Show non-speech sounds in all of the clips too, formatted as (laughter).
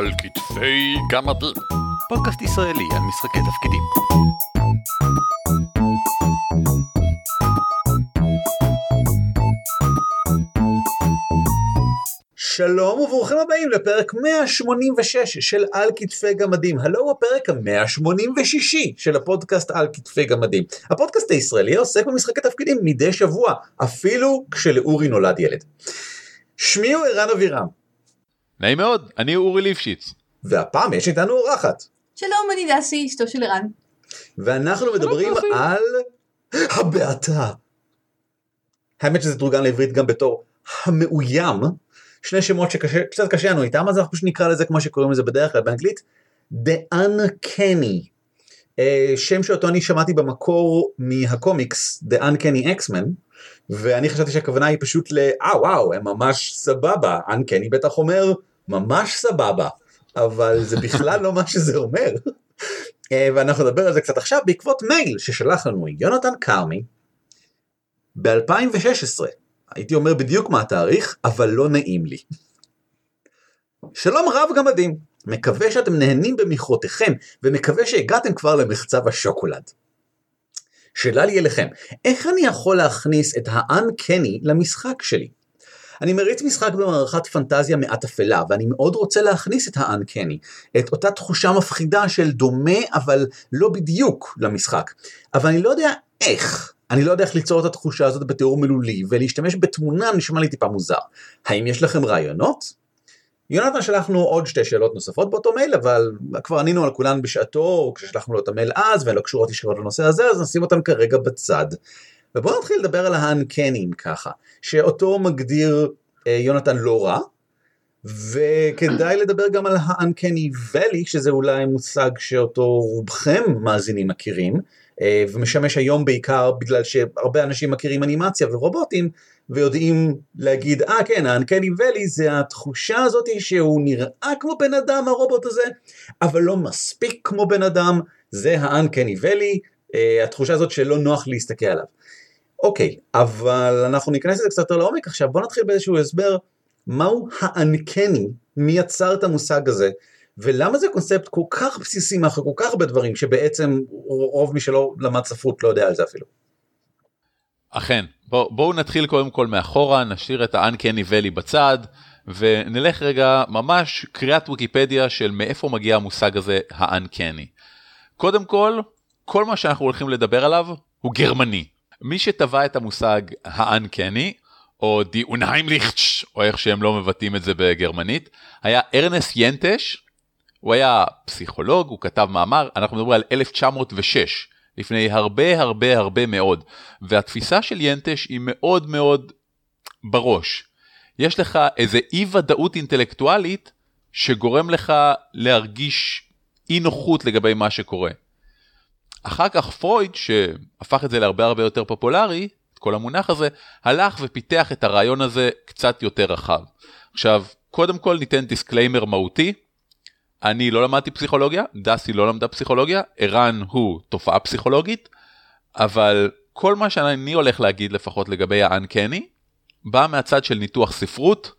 על כתפי גמדים. פודקאסט ישראלי על משחקי תפקידים. שלום וברוכים הבאים לפרק 186 של על כתפי גמדים. הלו הוא הפרק ה-186 של הפודקאסט על כתפי גמדים. הפודקאסט הישראלי עוסק במשחקי תפקידים מדי שבוע, אפילו כשלאורי נולד ילד. שמי הוא ערן אבירם, נעים מאוד, אני אורי ליפשיץ. והפעם יש איתנו אורחת. שלום, אני דסי, אשתו של ערן. ואנחנו מדברים. על הבעתה. האמת שזה תורגם לעברית גם בתור המאוים, שני שמות שקצת קשה לנו איתם, אז אנחנו פשוט נקרא לזה כמו שקוראים לזה בדרך כלל באנגלית, The Uncanny. אה, שם שאותו אני שמעתי במקור מהקומיקס The Uncanny X-Men, ואני חשבתי שהכוונה היא פשוט ל, אה וואו, הם ממש סבבה, Uncanny בטח אומר, ממש סבבה, אבל זה בכלל לא מה שזה אומר. אה, ואנחנו נדבר על זה קצת עכשיו בעקבות מייל ששלח לנו יונתן כרמי ב-2016. הייתי אומר בדיוק מה התאריך, אבל לא נעים לי. שלום רב גמדים, מקווה שאתם נהנים במכרותיכם, ומקווה שהגעתם כבר למחצב השוקולד. שאלה לי אליכם, איך אני יכול להכניס את ה-uncanny למשחק שלי? אני מריץ משחק במערכת פנטזיה מעט אפלה, ואני מאוד רוצה להכניס את ה-uncanny, את אותה תחושה מפחידה של דומה אבל לא בדיוק למשחק. אבל אני לא יודע איך. אני לא יודע איך ליצור את התחושה הזאת בתיאור מילולי, ולהשתמש בתמונה נשמע לי טיפה מוזר. האם יש לכם רעיונות? יונתן שלחנו עוד שתי שאלות נוספות באותו מייל, אבל כבר ענינו על כולן בשעתו, כששלחנו לו את המייל אז, והן לא קשורות ישירות לנושא הזה, אז נשים אותן כרגע בצד. ובואו נתחיל לדבר על האנקנים ככה, שאותו מגדיר אה, יונתן לא רע, וכדאי לדבר גם על ואלי, שזה אולי מושג שאותו רובכם מאזינים מכירים, אה, ומשמש היום בעיקר בגלל שהרבה אנשים מכירים אנימציה ורובוטים, ויודעים להגיד, אה כן, האנקני ואלי זה התחושה הזאת שהוא נראה כמו בן אדם הרובוט הזה, אבל לא מספיק כמו בן אדם, זה האנקני ואלי, אה, התחושה הזאת שלא נוח להסתכל עליו. אוקיי, אבל אנחנו ניכנס לזה קצת יותר לעומק עכשיו, בוא נתחיל באיזשהו הסבר, מהו האנקני, מי יצר את המושג הזה, ולמה זה קונספט כל כך בסיסי מאחורי כל כך הרבה דברים, שבעצם רוב מי שלא למד ספרות לא יודע על זה אפילו. אכן, בוא, בואו נתחיל קודם כל מאחורה, נשאיר את ה-uncanny valley בצד, ונלך רגע ממש קריאת ויקיפדיה של מאיפה מגיע המושג הזה ה-uncanny. קודם כל, כל מה שאנחנו הולכים לדבר עליו הוא גרמני. מי שטבע את המושג ה-uncanny, או די unheimlich, או איך שהם לא מבטאים את זה בגרמנית, היה ארנס ינטש, הוא היה פסיכולוג, הוא כתב מאמר, אנחנו מדברים על 1906, לפני הרבה הרבה הרבה מאוד, והתפיסה של ינטש היא מאוד מאוד בראש. יש לך איזה אי ודאות אינטלקטואלית שגורם לך להרגיש אי נוחות לגבי מה שקורה. אחר כך פרויד, שהפך את זה להרבה הרבה יותר פופולרי, את כל המונח הזה, הלך ופיתח את הרעיון הזה קצת יותר רחב. עכשיו, קודם כל ניתן disclaimer מהותי, אני לא למדתי פסיכולוגיה, דסי לא למדה פסיכולוגיה, ערן הוא תופעה פסיכולוגית, אבל כל מה שאני הולך להגיד לפחות לגבי האנקני, בא מהצד של ניתוח ספרות,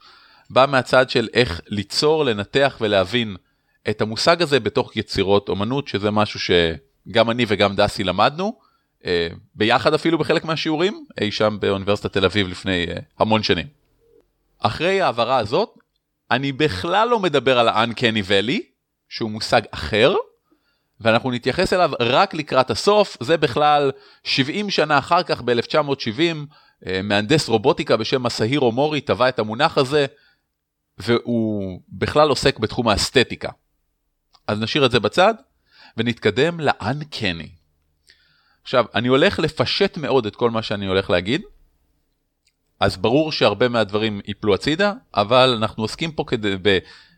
בא מהצד של איך ליצור, לנתח ולהבין את המושג הזה בתוך יצירות אומנות, שזה משהו שגם אני וגם דסי למדנו, אה, ביחד אפילו בחלק מהשיעורים, אי שם באוניברסיטת תל אביב לפני אה, המון שנים. אחרי ההעברה הזאת, אני בכלל לא מדבר על ה-uncanny valley, שהוא מושג אחר, ואנחנו נתייחס אליו רק לקראת הסוף, זה בכלל 70 שנה אחר כך ב-1970, מהנדס רובוטיקה בשם מסהירו מורי טבע את המונח הזה, והוא בכלל עוסק בתחום האסתטיקה. אז נשאיר את זה בצד, ונתקדם ל-uncanny. עכשיו, אני הולך לפשט מאוד את כל מה שאני הולך להגיד, אז ברור שהרבה מהדברים ייפלו הצידה, אבל אנחנו עוסקים פה כדי,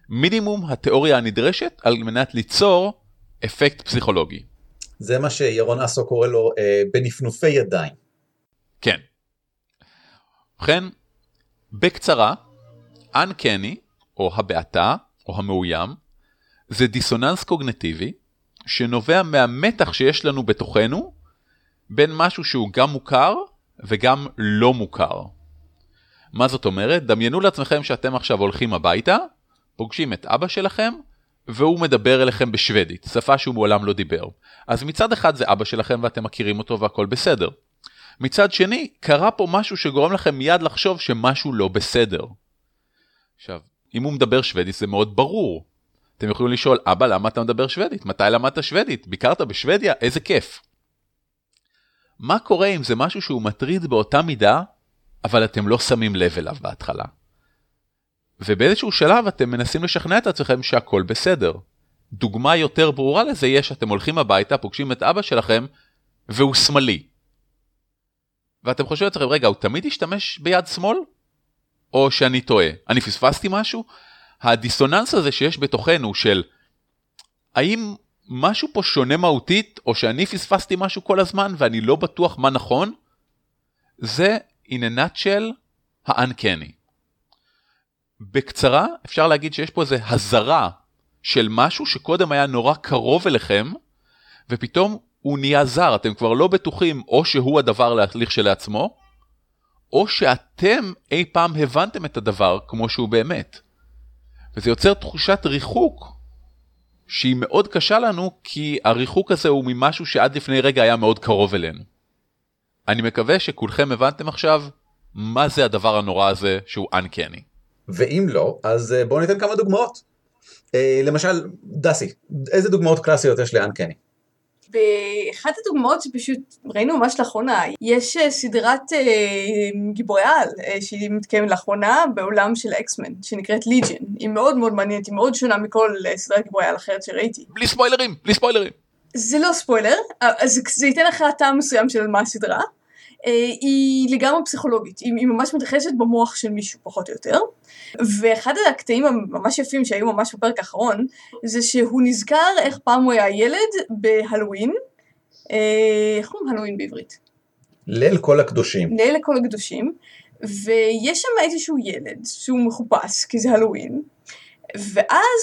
במינימום התיאוריה הנדרשת על מנת ליצור אפקט פסיכולוגי. זה מה שירון אסו קורא לו אה, בנפנופי ידיים. כן. ובכן, בקצרה, Uncanny, או הבעתה, או המאוים, זה דיסוננס קוגנטיבי שנובע מהמתח שיש לנו בתוכנו בין משהו שהוא גם מוכר וגם לא מוכר. מה זאת אומרת? דמיינו לעצמכם שאתם עכשיו הולכים הביתה, פוגשים את אבא שלכם, והוא מדבר אליכם בשוודית, שפה שהוא מעולם לא דיבר. אז מצד אחד זה אבא שלכם ואתם מכירים אותו והכל בסדר. מצד שני, קרה פה משהו שגורם לכם מיד לחשוב שמשהו לא בסדר. עכשיו, אם הוא מדבר שוודית זה מאוד ברור. אתם יכולים לשאול, אבא, למה אתה מדבר שוודית? מתי למדת שוודית? ביקרת בשוודיה? איזה כיף. מה קורה אם זה משהו שהוא מטריד באותה מידה, אבל אתם לא שמים לב אליו בהתחלה? ובאיזשהו שלב אתם מנסים לשכנע את עצמכם שהכל בסדר. דוגמה יותר ברורה לזה יש שאתם הולכים הביתה, פוגשים את אבא שלכם, והוא שמאלי. ואתם חושבים לעצמכם, רגע, הוא תמיד השתמש ביד שמאל? או שאני טועה? אני פספסתי משהו? הדיסוננס הזה שיש בתוכנו של האם משהו פה שונה מהותית, או שאני פספסתי משהו כל הזמן ואני לא בטוח מה נכון, זה in a nutshell ה-uncanny. בקצרה אפשר להגיד שיש פה איזה הזרה של משהו שקודם היה נורא קרוב אליכם, ופתאום הוא נהיה זר, אתם כבר לא בטוחים או שהוא הדבר להחליך שלעצמו, או שאתם אי פעם הבנתם את הדבר כמו שהוא באמת. וזה יוצר תחושת ריחוק שהיא מאוד קשה לנו, כי הריחוק הזה הוא ממשהו שעד לפני רגע היה מאוד קרוב אלינו. אני מקווה שכולכם הבנתם עכשיו מה זה הדבר הנורא הזה שהוא uncanny. ואם לא, אז אה, בואו ניתן כמה דוגמאות. אה, למשל, דסי, איזה דוגמאות קלאסיות יש לאנקני? באחת הדוגמאות שפשוט ראינו ממש לאחרונה, יש אה, סדרת אה, גיבורי על אה, שהיא מתקיימת לאחרונה בעולם של אקסמן, שנקראת ליג'ן. היא מאוד מאוד מעניינת, היא מאוד שונה מכל אה, סדרת גיבורי על אחרת שראיתי. בלי ספוילרים, בלי ספוילרים. זה לא ספוילר, אה, אז זה ייתן לך טעם מסוים של מה הסדרה. אה, היא לגמרי פסיכולוגית, היא, היא ממש מתרחשת במוח של מישהו פחות או יותר. ואחד הקטעים הממש יפים שהיו ממש בפרק האחרון, זה שהוא נזכר איך פעם הוא היה ילד בהלואוין. אה, איך קוראים הלואוין בעברית? ליל כל הקדושים. ליל לכל הקדושים, ויש שם איזשהו ילד שהוא מחופש, כי זה הלואוין, ואז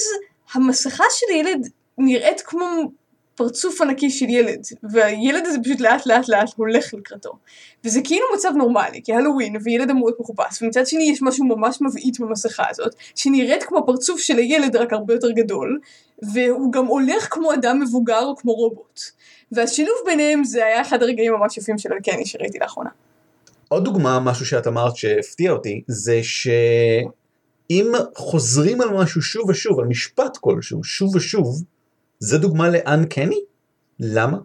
המסכה של הילד נראית כמו פרצוף ענקי של ילד, והילד הזה פשוט לאט לאט לאט הולך לקראתו. וזה כאילו מצב נורמלי, כי הלואוין וילד אמור להיות מחופש, ומצד שני יש משהו ממש מבעית במסכה הזאת, שנראית כמו פרצוף של הילד רק הרבה יותר גדול, והוא גם הולך כמו אדם מבוגר או כמו רובוט. והשילוב ביניהם זה היה אחד הרגעים ממש יפים של אלקני שראיתי לאחרונה. עוד דוגמה, משהו שאת אמרת שהפתיע אותי, זה שאם חוזרים על משהו שוב ושוב, על משפט כלשהו, שוב ושוב, זה דוגמה לאנקני? למה?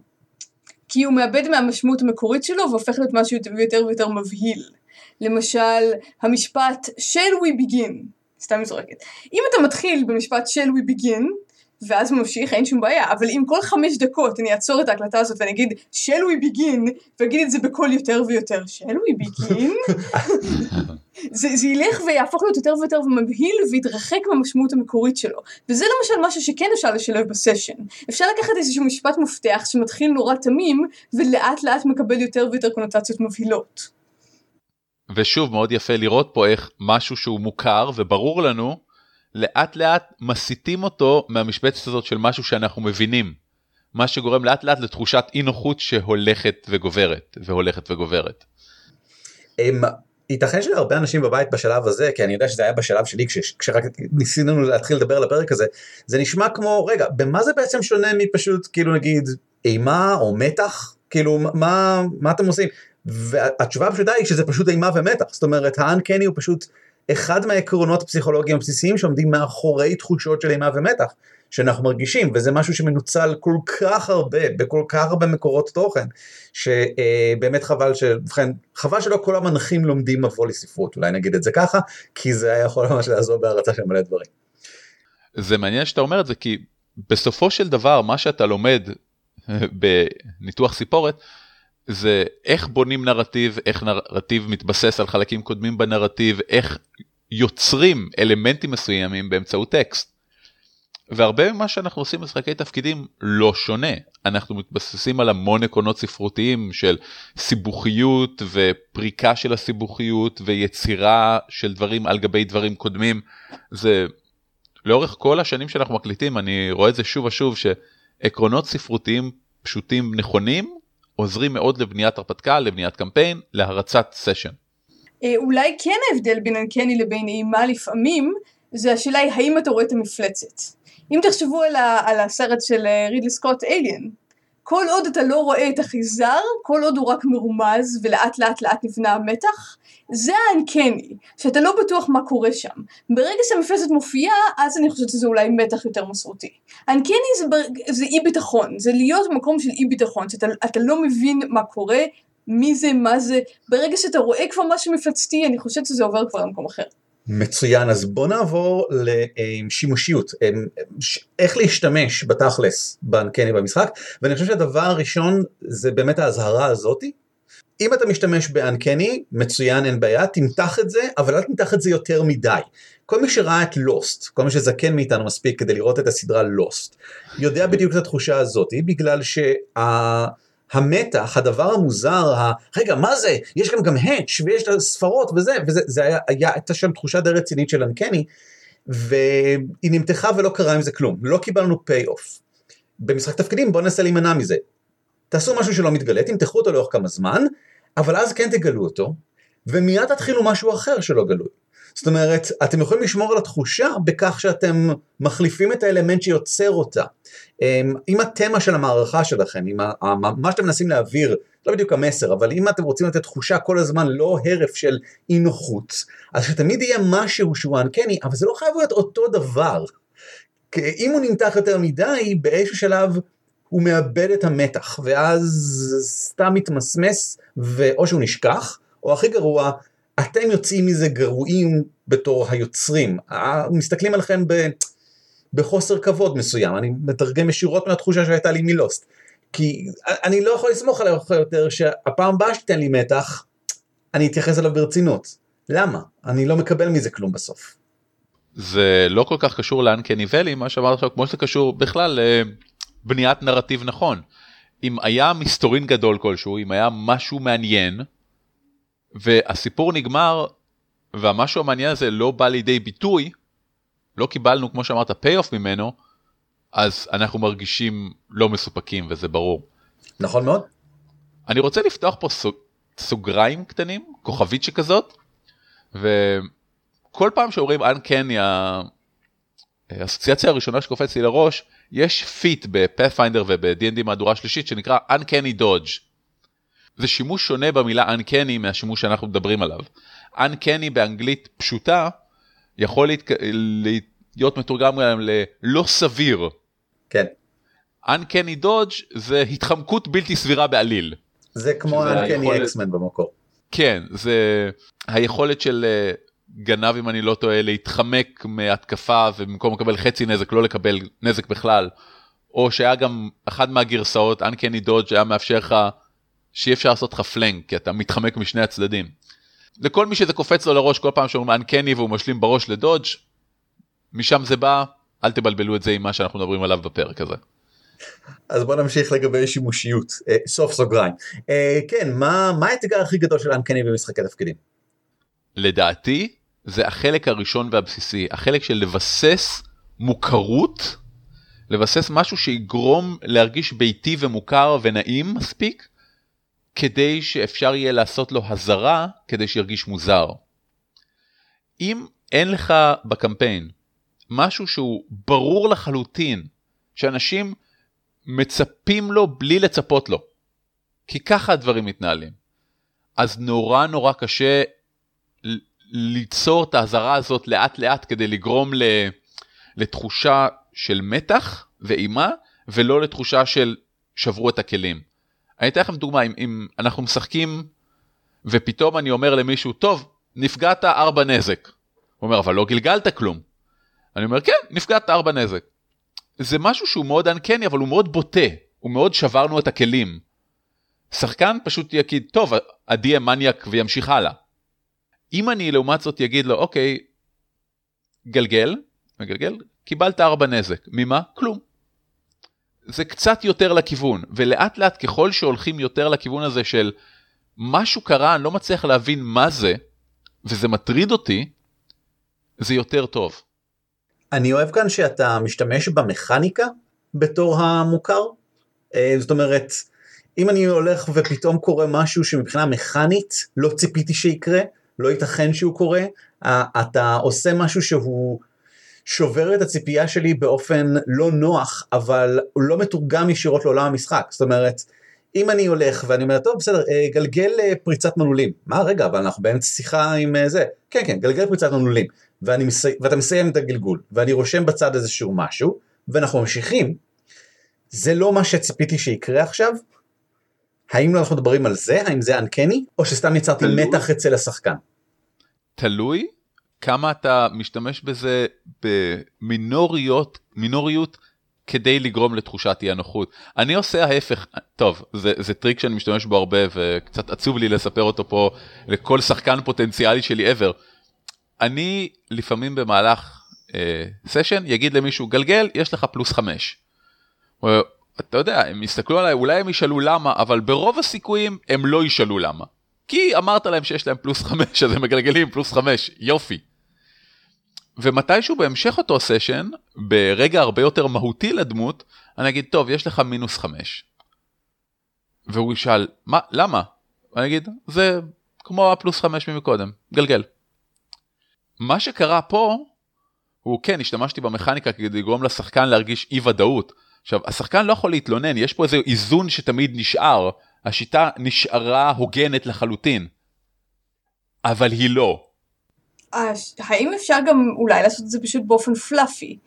כי הוא מאבד מהמשמעות המקורית שלו והופך להיות משהו יותר ויותר מבהיל. למשל, המשפט shall we begin, סתם זורקת. אם אתה מתחיל במשפט shall we begin, ואז ממשיך, אין שום בעיה, אבל אם כל חמש דקות אני אעצור את ההקלטה הזאת ואני אגיד shall we begin, ואגיד את זה בקול יותר ויותר, shall we begin, (laughs) זה, זה ילך ויהפוך להיות יותר ויותר מבהיל ויתרחק מהמשמעות המקורית שלו. וזה למשל משהו שכן אפשר לשלב בסשן. אפשר לקחת איזשהו משפט מפתח שמתחיל נורא תמים, ולאט לאט מקבל יותר ויותר קונוטציות מבהילות. ושוב מאוד יפה לראות פה איך משהו שהוא מוכר וברור לנו לאט לאט מסיטים אותו מהמשבצת הזאת של משהו שאנחנו מבינים. מה שגורם לאט לאט לתחושת אי נוחות שהולכת וגוברת והולכת וגוברת. הם, ייתכן שלהרבה אנשים בבית בשלב הזה, כי אני יודע שזה היה בשלב שלי כש, כשרק ניסינו להתחיל לדבר על הפרק הזה, זה נשמע כמו, רגע, במה זה בעצם שונה מפשוט כאילו נגיד אימה או מתח? כאילו מה, מה אתם עושים? והתשובה הפשוטה היא שזה פשוט אימה ומתח, זאת אומרת האנקני הוא פשוט אחד מהעקרונות הפסיכולוגיים הבסיסיים שעומדים מאחורי תחושות של אימה ומתח שאנחנו מרגישים וזה משהו שמנוצל כל כך הרבה בכל כך הרבה מקורות תוכן שבאמת חבל שבכן חבל שלא כל המנחים לומדים מבוא לספרות אולי נגיד את זה ככה כי זה היה יכול ממש לעזור בהרצה של מלא דברים. זה מעניין שאתה אומר את זה כי בסופו של דבר מה שאתה לומד בניתוח סיפורת זה איך בונים נרטיב, איך נרטיב מתבסס על חלקים קודמים בנרטיב, איך יוצרים אלמנטים מסוימים באמצעות טקסט. והרבה ממה שאנחנו עושים במשחקי תפקידים לא שונה. אנחנו מתבססים על המון עקרונות ספרותיים של סיבוכיות ופריקה של הסיבוכיות ויצירה של דברים על גבי דברים קודמים. זה לאורך כל השנים שאנחנו מקליטים אני רואה את זה שוב ושוב שעקרונות ספרותיים פשוטים נכונים עוזרים מאוד לבניית הרפתקה, לבניית קמפיין, להרצת סשן. אה, אולי כן ההבדל בין אנקני לבין אימה לפעמים, זה השאלה היא האם אתה רואה את המפלצת. אם תחשבו על, ה, על הסרט של רידלי סקוט אליאן, כל עוד אתה לא רואה את החיזר, כל עוד הוא רק מרומז ולאט לאט לאט נבנה המתח, זה האנקני, שאתה לא בטוח מה קורה שם. ברגע שהמפלצת מופיעה, אז אני חושבת שזה אולי מתח יותר מסורתי. האנקני זה, בר... זה אי ביטחון, זה להיות במקום של אי ביטחון, שאתה לא מבין מה קורה, מי זה, מה זה, ברגע שאתה רואה כבר משהו מפלצתי, אני חושבת שזה עובר כבר למקום אחר. מצוין, אז בוא נעבור לשימושיות, איך להשתמש בתכלס באנקני במשחק, ואני חושב שהדבר הראשון זה באמת האזהרה הזאתי. אם אתה משתמש באנקני, מצוין, אין בעיה, תמתח את זה, אבל אל תמתח את זה יותר מדי. כל מי שראה את לוסט, כל מי שזקן מאיתנו מספיק כדי לראות את הסדרה לוסט, יודע בדיוק את התחושה הזאתי, בגלל שה... המתח, הדבר המוזר, ה... רגע מה זה, יש כאן גם האץ' ויש את הספרות וזה, וזה זה היה, היה, הייתה שם תחושה די רצינית של אנקני, והיא נמתחה ולא קרה עם זה כלום, לא קיבלנו פיי אוף. במשחק תפקידים בואו ננסה להימנע מזה. תעשו משהו שלא מתגלה, תמתחו אותו לאורך כמה זמן, אבל אז כן תגלו אותו, ומיד תתחילו משהו אחר שלא גלוי. זאת אומרת, אתם יכולים לשמור על התחושה בכך שאתם מחליפים את האלמנט שיוצר אותה. אם התמה של המערכה שלכם, אם מה שאתם מנסים להעביר, לא בדיוק המסר, אבל אם אתם רוצים לתת תחושה כל הזמן לא הרף של אי נוחות, אז שתמיד יהיה משהו שהוא אנקני, אבל זה לא חייב להיות אותו דבר. אם הוא נמתח יותר מדי, באיזשהו שלב הוא מאבד את המתח, ואז סתם מתמסמס, ואו שהוא נשכח, או הכי גרוע, אתם יוצאים מזה גרועים בתור היוצרים, מסתכלים עליכם ב... בחוסר כבוד מסוים, אני מתרגם ישירות מהתחושה שהייתה לי מלוסט, כי אני לא יכול לסמוך עליך יותר שהפעם הבאה שתיתן לי מתח, אני אתייחס אליו ברצינות. למה? אני לא מקבל מזה כלום בסוף. זה לא כל כך קשור לאנקני ואלי, מה שאמרת עכשיו, כמו שזה קשור בכלל לבניית נרטיב נכון. אם היה מסתורין גדול כלשהו, אם היה משהו מעניין, והסיפור נגמר והמשהו המעניין הזה לא בא לידי ביטוי, לא קיבלנו כמו שאמרת פי אוף ממנו, אז אנחנו מרגישים לא מסופקים וזה ברור. נכון מאוד. אני רוצה לפתוח פה סוג, סוגריים קטנים, כוכבית שכזאת, וכל פעם שאומרים uncanny, האסוציאציה הראשונה שקופץ לי לראש, יש feat ב Pathfinder וב-D&D מהדורה שלישית שנקרא Uncanny Dodge. זה שימוש שונה במילה Uncanny מהשימוש שאנחנו מדברים עליו. Uncanny באנגלית פשוטה יכול להת... להיות מתורגם גם ללא סביר. כן. Uncanny Dodge זה התחמקות בלתי סבירה בעליל. זה כמו Uncanny X-Men במקור. כן, זה היכולת של אה, גנב אם אני לא טועה להתחמק מהתקפה ובמקום לקבל חצי נזק לא לקבל נזק בכלל. או שהיה גם אחד מהגרסאות Uncanny Dodge היה מאפשר לך שאי אפשר לעשות לך פלנק כי אתה מתחמק משני הצדדים. לכל מי שזה קופץ לו לראש כל פעם שאומרים אנקני והוא משלים בראש לדודג' משם זה בא אל תבלבלו את זה עם מה שאנחנו מדברים עליו בפרק הזה. אז בוא נמשיך לגבי שימושיות אה, סוף סוגריים אה, כן מה מה האתגר הכי גדול של אנקני במשחקי תפקידים. לדעתי זה החלק הראשון והבסיסי החלק של לבסס מוכרות לבסס משהו שיגרום להרגיש ביתי ומוכר ונעים מספיק כדי שאפשר יהיה לעשות לו הזרה כדי שירגיש מוזר. אם אין לך בקמפיין משהו שהוא ברור לחלוטין שאנשים מצפים לו בלי לצפות לו, כי ככה הדברים מתנהלים, אז נורא נורא קשה ליצור את ההזרה הזאת לאט לאט כדי לגרום לתחושה של מתח ואימה ולא לתחושה של שברו את הכלים. אני אתן לכם דוגמה, אם, אם אנחנו משחקים ופתאום אני אומר למישהו, טוב, נפגעת ארבע נזק. הוא אומר, אבל לא גלגלת כלום. אני אומר, כן, נפגעת ארבע נזק. זה משהו שהוא מאוד אנקני, אבל הוא מאוד בוטה, הוא מאוד שברנו את הכלים. שחקן פשוט יגיד, טוב, עדי יהיה מניאק וימשיך הלאה. אם אני לעומת זאת אגיד לו, אוקיי, גלגל, מגלגל, קיבלת ארבע נזק. ממה? כלום. זה קצת יותר לכיוון, ולאט לאט ככל שהולכים יותר לכיוון הזה של משהו קרה, אני לא מצליח להבין מה זה, וזה מטריד אותי, זה יותר טוב. אני אוהב כאן שאתה משתמש במכניקה בתור המוכר. אה, זאת אומרת, אם אני הולך ופתאום קורה משהו שמבחינה מכנית לא ציפיתי שיקרה, לא ייתכן שהוא קורה, אתה עושה משהו שהוא שובר את הציפייה שלי באופן לא נוח, אבל הוא לא מתורגם ישירות לעולם המשחק. זאת אומרת, אם אני הולך ואני אומר, טוב בסדר, אה, גלגל אה, פריצת מנעולים. מה רגע, אבל אנחנו באמצע שיחה עם אה, זה. כן, כן, גלגל פריצת מנעולים. ואני מסי... ואתה מסיים את הגלגול, ואני רושם בצד איזשהו משהו, ואנחנו ממשיכים. זה לא מה שציפיתי שיקרה עכשיו. האם אנחנו מדברים על זה? האם זה אנקני? או שסתם יצרתי תלוי. מתח אצל השחקן? תלוי כמה אתה משתמש בזה במינוריות, מינוריות כדי לגרום לתחושת אי הנוחות. אני עושה ההפך, טוב, זה, זה טריק שאני משתמש בו הרבה וקצת עצוב לי לספר אותו פה לכל שחקן פוטנציאלי שלי ever. אני לפעמים במהלך אה, סשן יגיד למישהו גלגל יש לך פלוס חמש. אתה יודע הם יסתכלו עליי אולי הם ישאלו למה אבל ברוב הסיכויים הם לא ישאלו למה. כי אמרת להם שיש להם פלוס חמש אז הם מגלגלים פלוס חמש יופי. ומתישהו בהמשך אותו סשן ברגע הרבה יותר מהותי לדמות אני אגיד טוב יש לך מינוס חמש. והוא ישאל מה למה? אני אגיד זה כמו הפלוס חמש ממקודם גלגל. מה שקרה פה הוא כן השתמשתי במכניקה כדי לגרום לשחקן להרגיש אי ודאות. עכשיו השחקן לא יכול להתלונן יש פה איזה איזון שתמיד נשאר השיטה נשארה הוגנת לחלוטין. אבל היא לא. האם אפשר גם אולי לעשות את זה פשוט באופן פלאפי?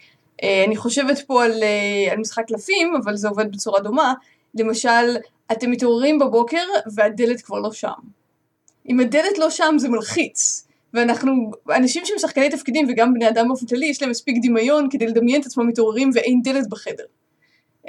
אה, אני חושבת פה על, אה, על משחק קלפים, אבל זה עובד בצורה דומה. למשל, אתם מתעוררים בבוקר והדלת כבר לא שם. אם הדלת לא שם זה מלחיץ. ואנחנו, אנשים שהם שחקני תפקידים וגם בני אדם באופן כללי, יש להם מספיק דמיון כדי לדמיין את עצמם מתעוררים ואין דלת בחדר.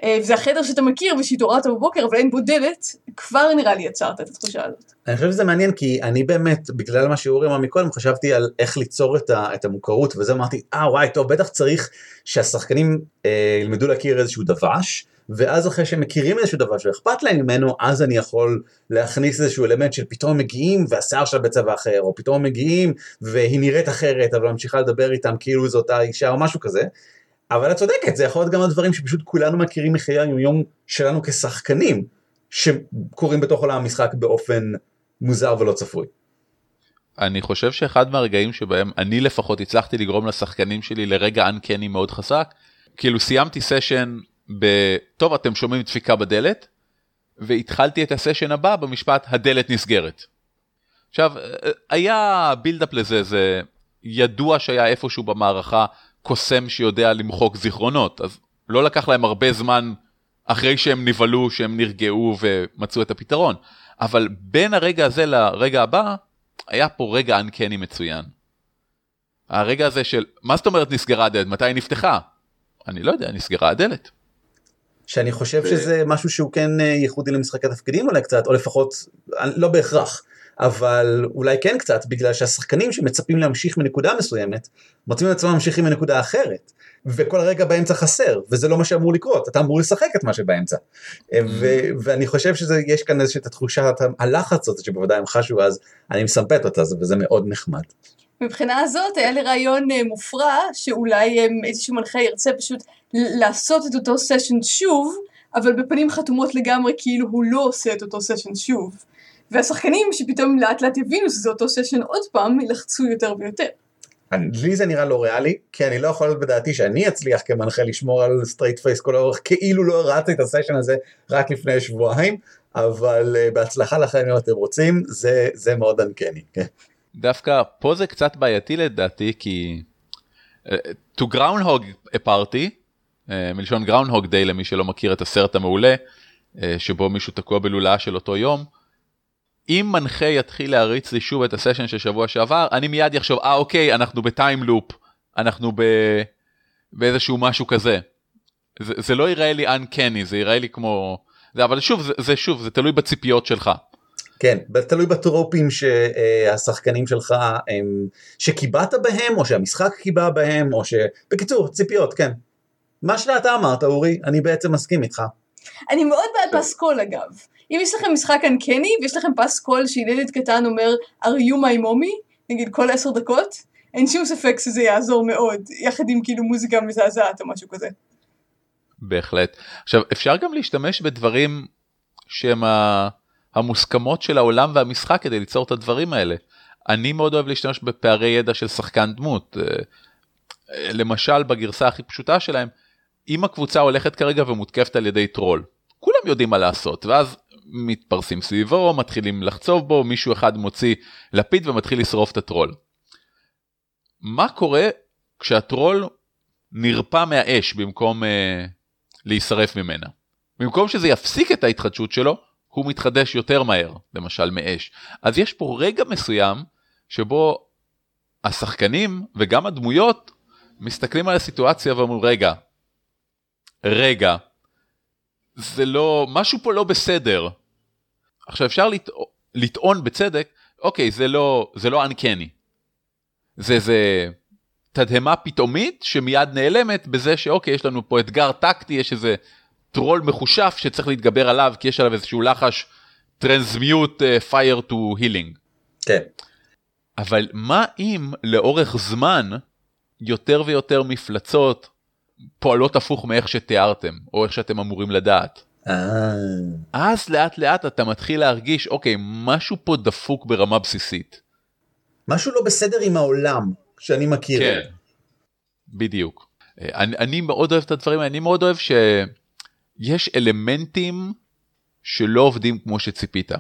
אה, וזה החדר שאתה מכיר ושהתעוררת בבוקר אבל אין בו דלת, כבר נראה לי יצרת את התחושה הזאת. אני חושב שזה מעניין כי אני באמת בגלל מה שאורי אמר מקודם חשבתי על איך ליצור את, ה, את המוכרות וזה אמרתי אה וואי טוב בטח צריך שהשחקנים אה, ילמדו להכיר איזשהו דבש ואז אחרי שהם מכירים איזשהו דבש ואכפת להם ממנו אז אני יכול להכניס איזשהו אלמנט של פתאום מגיעים והשיער שלה בצבע אחר או פתאום מגיעים והיא נראית אחרת אבל ממשיכה לדבר איתם כאילו זו אותה אישה או משהו כזה. אבל את צודקת זה יכול להיות גם הדברים שפשוט כולנו מכירים מחיי היום שלנו כשחקנים שקורים בתוך עולם המשחק באופן מוזר ולא צפוי. אני חושב שאחד מהרגעים שבהם אני לפחות הצלחתי לגרום לשחקנים שלי לרגע אנקני מאוד חזק, כאילו סיימתי סשן ב... טוב אתם שומעים דפיקה בדלת, והתחלתי את הסשן הבא במשפט הדלת נסגרת. עכשיו היה בילדאפ לזה זה ידוע שהיה איפשהו במערכה קוסם שיודע למחוק זיכרונות אז לא לקח להם הרבה זמן אחרי שהם נבהלו שהם נרגעו ומצאו את הפתרון אבל בין הרגע הזה לרגע הבא היה פה רגע אנקני מצוין. הרגע הזה של מה זאת אומרת נסגרה הדלת מתי היא נפתחה אני לא יודע נסגרה הדלת. שאני חושב שזה משהו שהוא כן אה, ייחודי למשחקי תפקידים אולי קצת או לפחות לא בהכרח אבל אולי כן קצת בגלל שהשחקנים שמצפים להמשיך מנקודה מסוימת מוצאים את עצמם ממשיכים מנקודה אחרת וכל רגע באמצע חסר וזה לא מה שאמור לקרות אתה אמור לשחק את מה שבאמצע. ו- ואני חושב שיש כאן איזושהי תחושת הלחץ הזאת שבוודאי הם חשו אז אני מסמפת אותה וזה מאוד נחמד. מבחינה הזאת היה לי רעיון אה, מופרע שאולי אה, איזשהו מנחה ירצה פשוט לעשות את אותו סשן שוב אבל בפנים חתומות לגמרי כאילו הוא לא עושה את אותו סשן שוב והשחקנים שפתאום לאט לאט יבינו שזה אותו סשן עוד פעם ילחצו יותר ויותר. אני- לי זה נראה לא ריאלי כי אני לא יכול להיות בדעתי שאני אצליח כמנחה לשמור על straight face כל האורך כאילו לא הרצתי את הסשן הזה רק לפני שבועיים אבל אה, בהצלחה לכם אם אתם רוצים זה זה מאוד uncanny. דווקא פה זה קצת בעייתי לדעתי כי אה, to groundhog a party uh, מלשון groundhog day למי שלא מכיר את הסרט המעולה אה, שבו מישהו תקוע בלולאה של אותו יום. אם מנחה יתחיל להריץ לי שוב את הסשן של שבוע שעבר אני מיד יחשוב אה אוקיי אנחנו בטיים לופ אנחנו ב... באיזשהו משהו כזה. זה, זה לא ייראה לי uncanny זה ייראה לי כמו זה אבל שוב זה, זה שוב זה תלוי בציפיות שלך. כן, תלוי בטרופים שהשחקנים שלך הם, שקיבעת בהם או שהמשחק קיבע בהם או ש... בקיצור ציפיות כן. מה שאתה אמרת אורי אני בעצם מסכים איתך. אני מאוד בעד פסקול אגב. אם יש לכם משחק אנקני ויש לכם פסקול שילד קטן אומר are you my mommy נגיד כל עשר דקות אין שום ספק שזה יעזור מאוד יחד עם כאילו מוזיקה מזעזעת או משהו כזה. בהחלט. עכשיו אפשר גם להשתמש בדברים שהם המוסכמות של העולם והמשחק כדי ליצור את הדברים האלה. אני מאוד אוהב להשתמש בפערי ידע של שחקן דמות. אה, אה, למשל בגרסה הכי פשוטה שלהם, אם הקבוצה הולכת כרגע ומותקפת על ידי טרול, כולם יודעים מה לעשות, ואז מתפרסים סביבו, מתחילים לחצוב בו, מישהו אחד מוציא לפיד ומתחיל לשרוף את הטרול. מה קורה כשהטרול נרפא מהאש במקום אה, להישרף ממנה? במקום שזה יפסיק את ההתחדשות שלו, הוא מתחדש יותר מהר, למשל מאש. אז יש פה רגע מסוים שבו השחקנים וגם הדמויות מסתכלים על הסיטואציה ואומרים רגע, רגע, זה לא, משהו פה לא בסדר. עכשיו אפשר לט... לטעון בצדק, אוקיי, זה לא, זה לא uncanny. זה זה תדהמה פתאומית שמיד נעלמת בזה שאוקיי, יש לנו פה אתגר טקטי, יש איזה טרול מחושף שצריך להתגבר עליו כי יש עליו איזשהו לחש טרנסמיוט fire to healing. כן. אבל מה אם לאורך זמן יותר ויותר מפלצות פועלות הפוך מאיך שתיארתם או איך שאתם אמורים לדעת. אה, אז לאט לאט אתה מתחיל להרגיש אוקיי משהו פה דפוק ברמה בסיסית. משהו לא בסדר עם העולם שאני מכיר. כן. בדיוק. אה, אני, אני מאוד אוהב את הדברים אני מאוד אוהב שיש אלמנטים שלא עובדים כמו שציפית.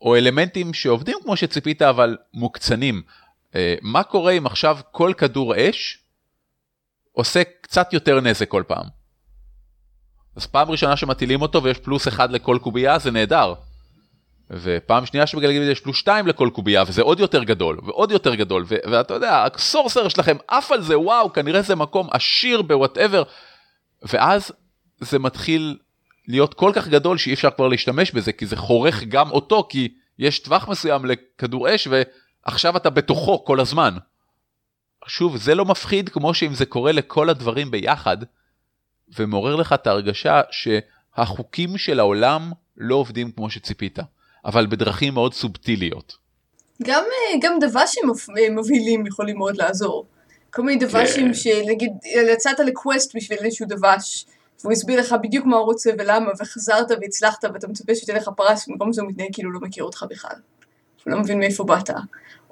או אלמנטים שעובדים כמו שציפית אבל מוקצנים. אה, מה קורה אם עכשיו כל כדור אש עושה קצת יותר נזק כל פעם? אז פעם ראשונה שמטילים אותו ויש פלוס אחד לכל קובייה זה נהדר. ופעם שנייה שמגלגלים את זה יש פלוס שתיים לכל קובייה וזה עוד יותר גדול ועוד יותר גדול ו- ואתה יודע הסורסר שלכם עף על זה וואו כנראה זה מקום עשיר בוואטאבר ואז זה מתחיל להיות כל כך גדול שאי אפשר כבר להשתמש בזה כי זה חורך גם אותו כי יש טווח מסוים לכדור אש ועכשיו אתה בתוכו כל הזמן. שוב זה לא מפחיד כמו שאם זה קורה לכל הדברים ביחד ומעורר לך את ההרגשה שהחוקים של העולם לא עובדים כמו שציפית אבל בדרכים מאוד סובטיליות. גם, אה, גם דב"שים מפ- אה, יכולים מאוד לעזור. כל מיני דב"שים כן. שנגיד יצאת לקווסט בשביל איזשהו דב"ש והוא הסביר לך בדיוק מה הוא רוצה ולמה וחזרת והצלחת ואתה מצפה שתהיה לך פרס במקום זה הוא מתנהג כאילו לא מכיר אותך בכלל. הוא לא מבין מאיפה באת.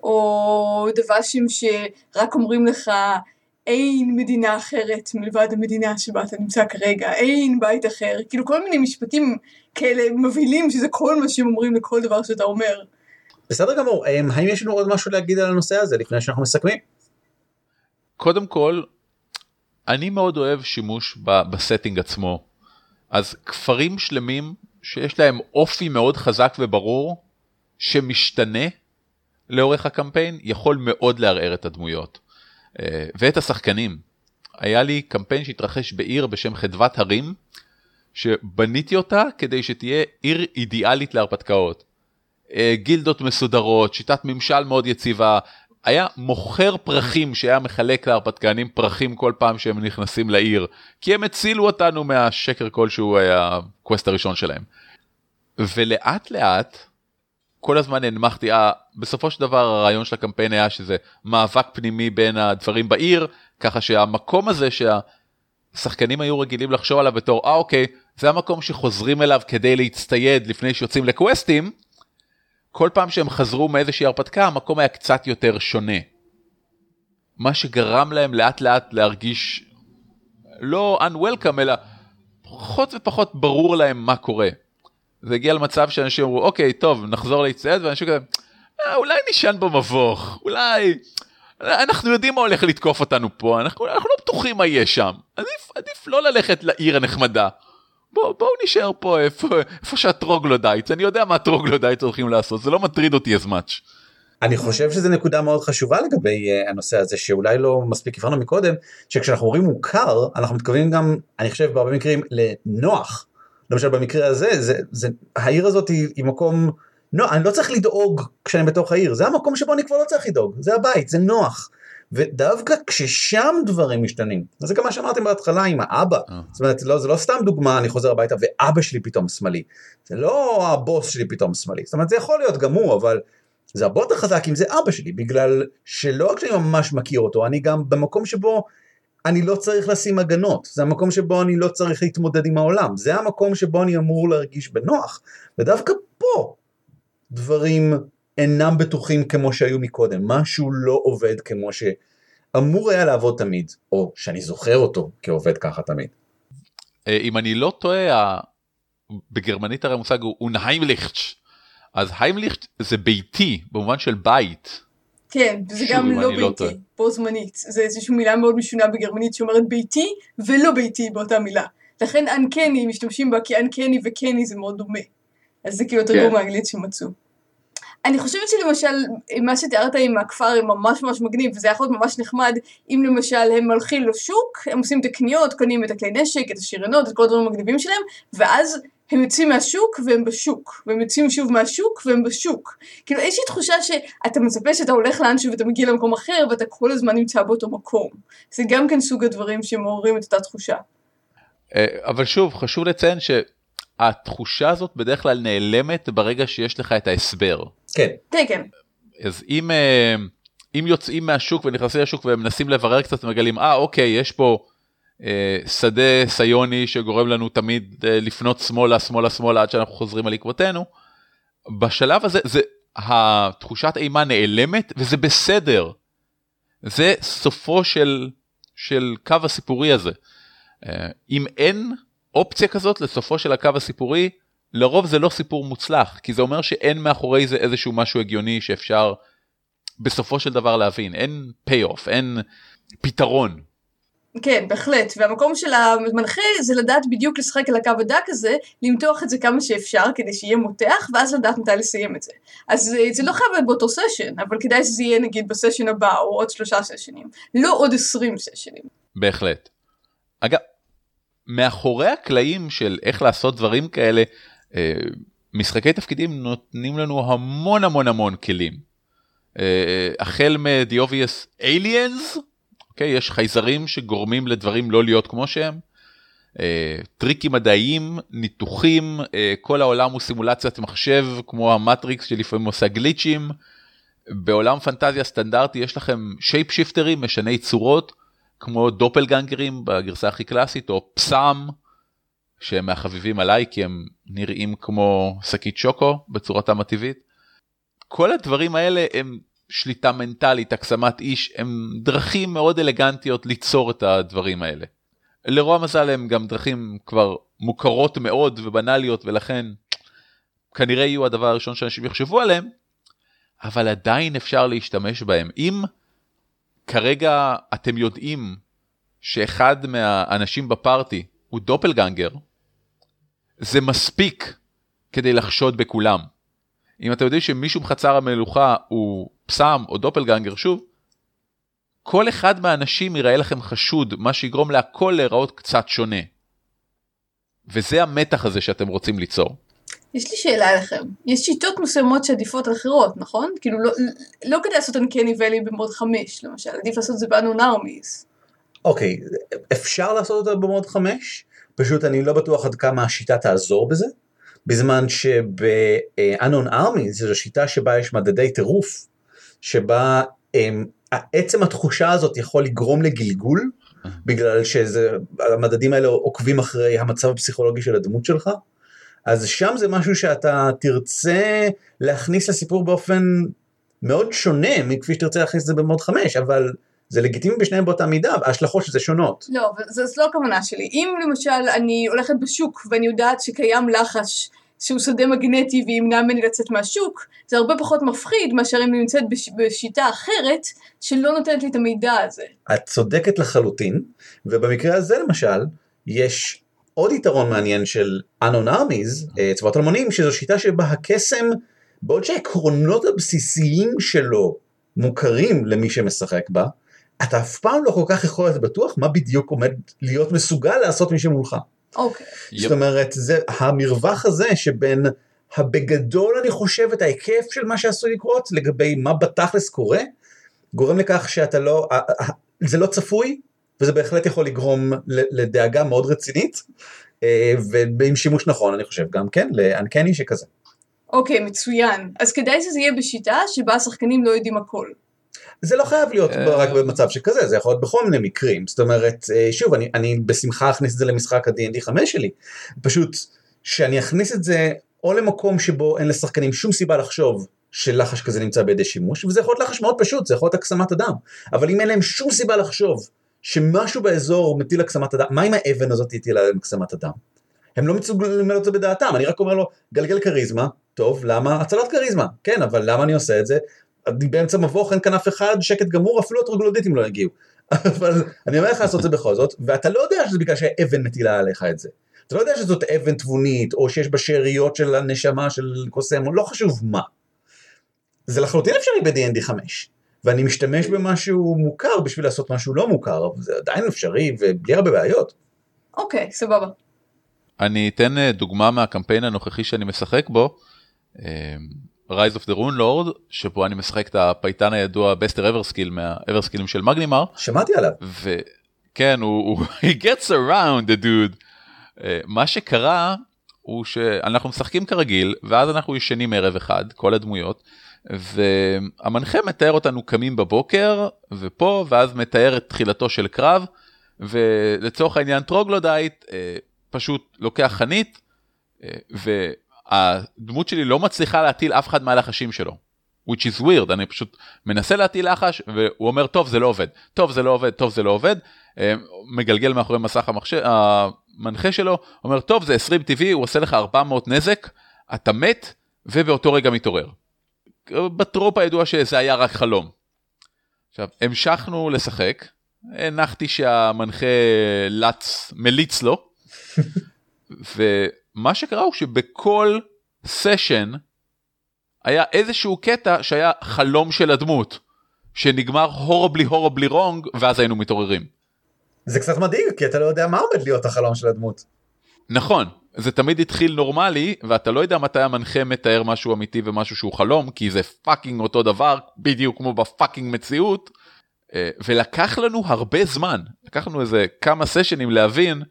או דב"שים שרק אומרים לך אין מדינה אחרת מלבד המדינה שבה אתה נמצא כרגע, אין בית אחר, כאילו כל מיני משפטים כאלה מבהילים שזה כל מה שהם אומרים לכל דבר שאתה אומר. בסדר גמור, אמ, האם יש לנו עוד משהו להגיד על הנושא הזה לפני שאנחנו מסכמים? קודם כל, אני מאוד אוהב שימוש ב setting עצמו. אז כפרים שלמים שיש להם אופי מאוד חזק וברור, שמשתנה לאורך הקמפיין, יכול מאוד לערער את הדמויות. אה, ואת השחקנים. היה לי קמפיין שהתרחש בעיר בשם חדוות הרים, שבניתי אותה כדי שתהיה עיר אידיאלית להרפתקאות. אה, גילדות מסודרות, שיטת ממשל מאוד יציבה, היה מוכר פרחים שהיה מחלק להרפתקנים פרחים כל פעם שהם נכנסים לעיר, כי הם הצילו אותנו מהשקר כלשהו הקווסט הראשון שלהם. ולאט לאט, כל הזמן הנמכתי, אה, בסופו של דבר הרעיון של הקמפיין היה שזה מאבק פנימי בין הדברים בעיר, ככה שהמקום הזה שהשחקנים היו רגילים לחשוב עליו בתור, אה אוקיי, זה המקום שחוזרים אליו כדי להצטייד לפני שיוצאים לקווסטים, כל פעם שהם חזרו מאיזושהי הרפתקה המקום היה קצת יותר שונה. מה שגרם להם לאט לאט להרגיש לא unwelcome אלא פחות ופחות ברור להם מה קורה. זה הגיע למצב שאנשים אמרו אוקיי טוב נחזור להצטייד ואנשים כזה אה, אולי נשען במבוך אולי אנחנו יודעים מה הולך לתקוף אותנו פה אנחנו, אנחנו לא בטוחים מה יהיה שם עדיף, עדיף לא ללכת לעיר הנחמדה. בואו בוא נשאר פה איפה, איפה שה troglodytes אני יודע מה ה troglodytes הולכים לעשות זה לא מטריד אותי as much. אני חושב שזו נקודה מאוד חשובה לגבי אה, הנושא הזה שאולי לא מספיק הבנו מקודם שכשאנחנו אומרים מוכר אנחנו מתכוונים גם אני חושב בהרבה מקרים לנוח. למשל במקרה הזה זה, זה העיר הזאת היא, היא מקום נוח אני לא צריך לדאוג כשאני בתוך העיר זה המקום שבו אני כבר לא צריך לדאוג זה הבית זה נוח. ודווקא כששם דברים משתנים זה גם מה שאמרתם בהתחלה עם האבא אה. זאת אומרת לא, זה לא סתם דוגמה אני חוזר הביתה ואבא שלי פתאום שמאלי זה לא הבוס שלי פתאום שמאלי זאת אומרת זה יכול להיות גם הוא אבל זה יותר חזק אם זה אבא שלי בגלל שלא רק שאני ממש מכיר אותו אני גם במקום שבו אני לא צריך לשים הגנות. זה המקום שבו אני לא צריך להתמודד עם העולם. זה המקום שבו אני אמור להרגיש בנוח. ודווקא פה דברים אינם בטוחים כמו שהיו מקודם. משהו לא עובד כמו אמור היה לעבוד תמיד, או שאני זוכר אותו כעובד ככה תמיד. אה, אם אני לא טועה, בגרמנית הרי המושג הוא אונהיימליכט, אז היימליכט זה ביתי במובן של בית. כן, וזה גם לא לא ביתי, טועה. בו זמנית. זה איזושהי מילה מאוד משונה בגרמנית שאומרת ביתי ולא ביתי באותה מילה. לכן אנקני משתמשים בה כי אנקני וקני זה מאוד דומה. אז זה כאילו כן. האנגלית שמצאו. אני חושבת שלמשל, מה שתיארת עם הכפר ממש ממש מגניב, וזה יכול להיות ממש נחמד, אם למשל הם הולכים לשוק, הם עושים את הקניות, קונים את הכלי נשק, את השירנות, את כל הדברים המגניבים שלהם, ואז הם יוצאים מהשוק והם בשוק, והם יוצאים שוב מהשוק והם בשוק. כאילו איזושהי תחושה שאתה מצפה שאתה הולך לאנשהו ואתה מגיע למקום אחר ואתה כל הזמן נמצא באותו מקום. זה גם כן סוג הדברים שמעוררים את אותה תחושה. אה, אבל שוב, חשוב לציין שהתחושה הזאת בדרך כלל נעלמת ברגע שיש לך את ההסבר. כן, כן, כן. אז אם, אה, אם יוצאים מהשוק ונכנסים לשוק ומנסים לברר קצת ומגלים, אה אוקיי, יש פה שדה סיוני שגורם לנו תמיד אה, לפנות שמאלה, שמאלה, שמאלה עד שאנחנו חוזרים על עקבותינו, בשלב הזה, זה, התחושת אימה נעלמת וזה בסדר. זה סופו של, של קו הסיפורי הזה. אה, אם אין אופציה כזאת לסופו של הקו הסיפורי, לרוב זה לא סיפור מוצלח, כי זה אומר שאין מאחורי זה איזשהו משהו הגיוני שאפשר בסופו של דבר להבין, אין payoff, אין פתרון. כן, בהחלט. והמקום של המנחה זה לדעת בדיוק לשחק על הקו הדק הזה, למתוח את זה כמה שאפשר כדי שיהיה מותח, ואז לדעת מתי לסיים את זה. אז אה, זה לא חייב להיות באותו סשן, אבל כדאי שזה יהיה נגיד בסשן הבא, או עוד שלושה סשנים. לא עוד עשרים סשנים. בהחלט. אגב, מאחורי הקלעים של איך לעשות דברים כאלה, אה, משחקי תפקידים נותנים לנו המון המון המון כלים. אה, החל מ-the obvious, aliens, אוקיי, יש חייזרים שגורמים לדברים לא להיות כמו שהם. אה, טריקים מדעיים, ניתוחים, אה, כל העולם הוא סימולציית מחשב כמו המטריקס שלפעמים עושה גליצ'ים. בעולם פנטזיה סטנדרטי יש לכם שייפ שיפטרים, משני צורות, כמו דופלגנגרים בגרסה הכי קלאסית, או פסאם, שהם מהחביבים עליי כי הם נראים כמו שקית שוקו בצורתם הטבעית. כל הדברים האלה הם שליטה מנטלית, הקסמת איש, הם דרכים מאוד אלגנטיות ליצור את הדברים האלה. לרוע מזל הם גם דרכים כבר מוכרות מאוד ובנאליות ולכן כנראה יהיו הדבר הראשון שאנשים יחשבו עליהם, אבל עדיין אפשר להשתמש בהם. אם כרגע אתם יודעים שאחד מהאנשים בפארטי הוא דופלגנגר, זה מספיק כדי לחשוד בכולם. אם אתם יודעים שמישהו בחצר המלוכה הוא פסאם או דופלגנגר, שוב, כל אחד מהאנשים ייראה לכם חשוד, מה שיגרום להכל להיראות קצת שונה. וזה המתח הזה שאתם רוצים ליצור. יש לי שאלה אליכם. יש שיטות מסוימות שעדיפות על אחרות, נכון? כאילו לא, לא כדאי לעשות אנקני ואלי במוד 5 למשל, עדיף לעשות את זה באנון ארמיז. אוקיי, אפשר לעשות אותה במוד 5, פשוט אני לא בטוח עד כמה השיטה תעזור בזה, בזמן שב-Unknown Army זו שיטה שבה יש מדדי טירוף, שבה הם, עצם התחושה הזאת יכול לגרום לגלגול, בגלל שהמדדים האלה עוקבים אחרי המצב הפסיכולוגי של הדמות שלך. אז שם זה משהו שאתה תרצה להכניס לסיפור באופן מאוד שונה מכפי שתרצה להכניס את זה במוד 5, אבל זה לגיטימי בשניהם באותה מידה, ההשלכות של זה שונות. לא, זו לא הכוונה שלי. אם למשל אני הולכת בשוק ואני יודעת שקיים לחש שהוא שדה מגנטי וימנע ממני לצאת מהשוק, זה הרבה פחות מפחיד מאשר אם אני נמצאת בש... בשיטה אחרת שלא נותנת לי את המידע הזה. את צודקת לחלוטין, ובמקרה הזה למשל, יש עוד יתרון מעניין של Unknown Armies, אה, צבאות אלמונים, שזו שיטה שבה הקסם, בעוד שהעקרונות הבסיסיים שלו מוכרים למי שמשחק בה, אתה אף פעם לא כל כך יכול להיות בטוח מה בדיוק עומד להיות מסוגל לעשות מי שמולך. אוקיי. זאת אומרת, זה המרווח הזה שבין הבגדול אני חושב את ההיקף של מה שעשוי לקרות לגבי מה בתכלס קורה, גורם לכך שאתה לא, זה לא צפוי, וזה בהחלט יכול לגרום לדאגה מאוד רצינית, ועם שימוש נכון אני חושב גם כן, לאנקני שכזה. אוקיי, מצוין. אז כדאי שזה יהיה בשיטה שבה השחקנים לא יודעים הכל. זה לא חייב להיות רק במצב שכזה, זה יכול להיות בכל מיני מקרים. זאת אומרת, שוב, אני, אני בשמחה אכניס את זה למשחק ה-D&D 5 שלי. פשוט שאני אכניס את זה או למקום שבו אין לשחקנים שום סיבה לחשוב שלחש כזה נמצא בידי שימוש, וזה יכול להיות לחש מאוד פשוט, זה יכול להיות הקסמת אדם. אבל אם אין להם שום סיבה לחשוב שמשהו באזור מטיל הקסמת אדם, מה אם האבן הזאת הטילה להם הקסמת אדם? הם לא מסוגלים את זה בדעתם, אני רק אומר לו, גלגל כריזמה, טוב, למה? הצלת כריזמה, כן, אבל למה אני עושה את זה? אני באמצע מבוך, אין כאן אף אחד, שקט גמור, אפילו הטרוגלודיטים לא יגיעו. אבל אני אומר לך לעשות את זה בכל זאת, ואתה לא יודע שזה בגלל שהאבן מטילה עליך את זה. אתה לא יודע שזאת אבן תבונית, או שיש בה שאריות של הנשמה של קוסם, או לא חשוב מה. זה לחלוטין אפשרי ב-D&D 5. ואני משתמש במשהו מוכר בשביל לעשות משהו לא מוכר, אבל זה עדיין אפשרי ובלי הרבה בעיות. אוקיי, סבבה. אני אתן אה, דוגמה מהקמפיין הנוכחי שאני משחק בו, אה, Rise of the Runelords, שבו אני משחק את הפייטן הידוע בסטר אברסקיל מהאברסקילים של מגנימר, שמעתי עליו. וכן, הוא, הוא (laughs) he gets around, the dude. אה, מה שקרה הוא שאנחנו משחקים כרגיל, ואז אנחנו ישנים ערב אחד, כל הדמויות, והמנחה מתאר אותנו קמים בבוקר, ופה, ואז מתאר את תחילתו של קרב, ולצורך העניין troglodyte אה, פשוט לוקח חנית, אה, והדמות שלי לא מצליחה להטיל אף אחד מהלחשים שלו. which is weird, אני פשוט מנסה להטיל לחש, והוא אומר, טוב, זה לא עובד, טוב, זה לא עובד, טוב, זה לא עובד, אה, מגלגל מאחורי מסך המחשב, המנחה שלו, אומר, טוב, זה 20 טבעי, הוא עושה לך 400 נזק, אתה מת, ובאותו רגע מתעורר. בטרופ הידוע שזה היה רק חלום. עכשיו, המשכנו לשחק, הנחתי שהמנחה לץ, מליץ לו, (laughs) ומה שקרה הוא שבכל סשן היה איזשהו קטע שהיה חלום של הדמות, שנגמר horribly horribly wrong, ואז היינו מתעוררים. זה קצת מדאיג, כי אתה לא יודע מה עומד להיות החלום של הדמות. נכון, זה תמיד התחיל נורמלי, ואתה לא יודע מתי המנחה מתאר משהו אמיתי ומשהו שהוא חלום, כי זה fucking אותו דבר, בדיוק כמו ב fucking מציאות. אה, ולקח לנו הרבה זמן, לקח לנו איזה כמה סשנים להבין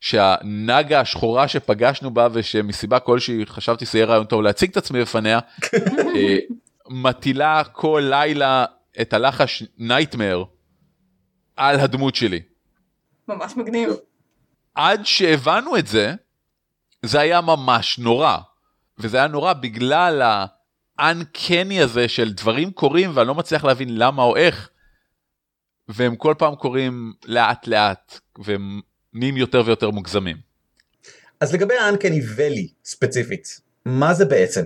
שהנגה השחורה שפגשנו בה ושמסיבה כלשהי חשבתי שזה יהיה רעיון טוב להציג את עצמי בפניה, אה, מטילה כל לילה את הלחש נייטמר על הדמות שלי. ממש מגניב. עד שהבנו את זה, זה היה ממש נורא. וזה היה נורא בגלל ה-uncanny הזה של דברים קורים ואני לא מצליח להבין למה או איך. והם כל פעם קורים לאט לאט והם נהיים יותר ויותר מוגזמים. אז לגבי ה-uncanny valley ספציפית, מה זה בעצם?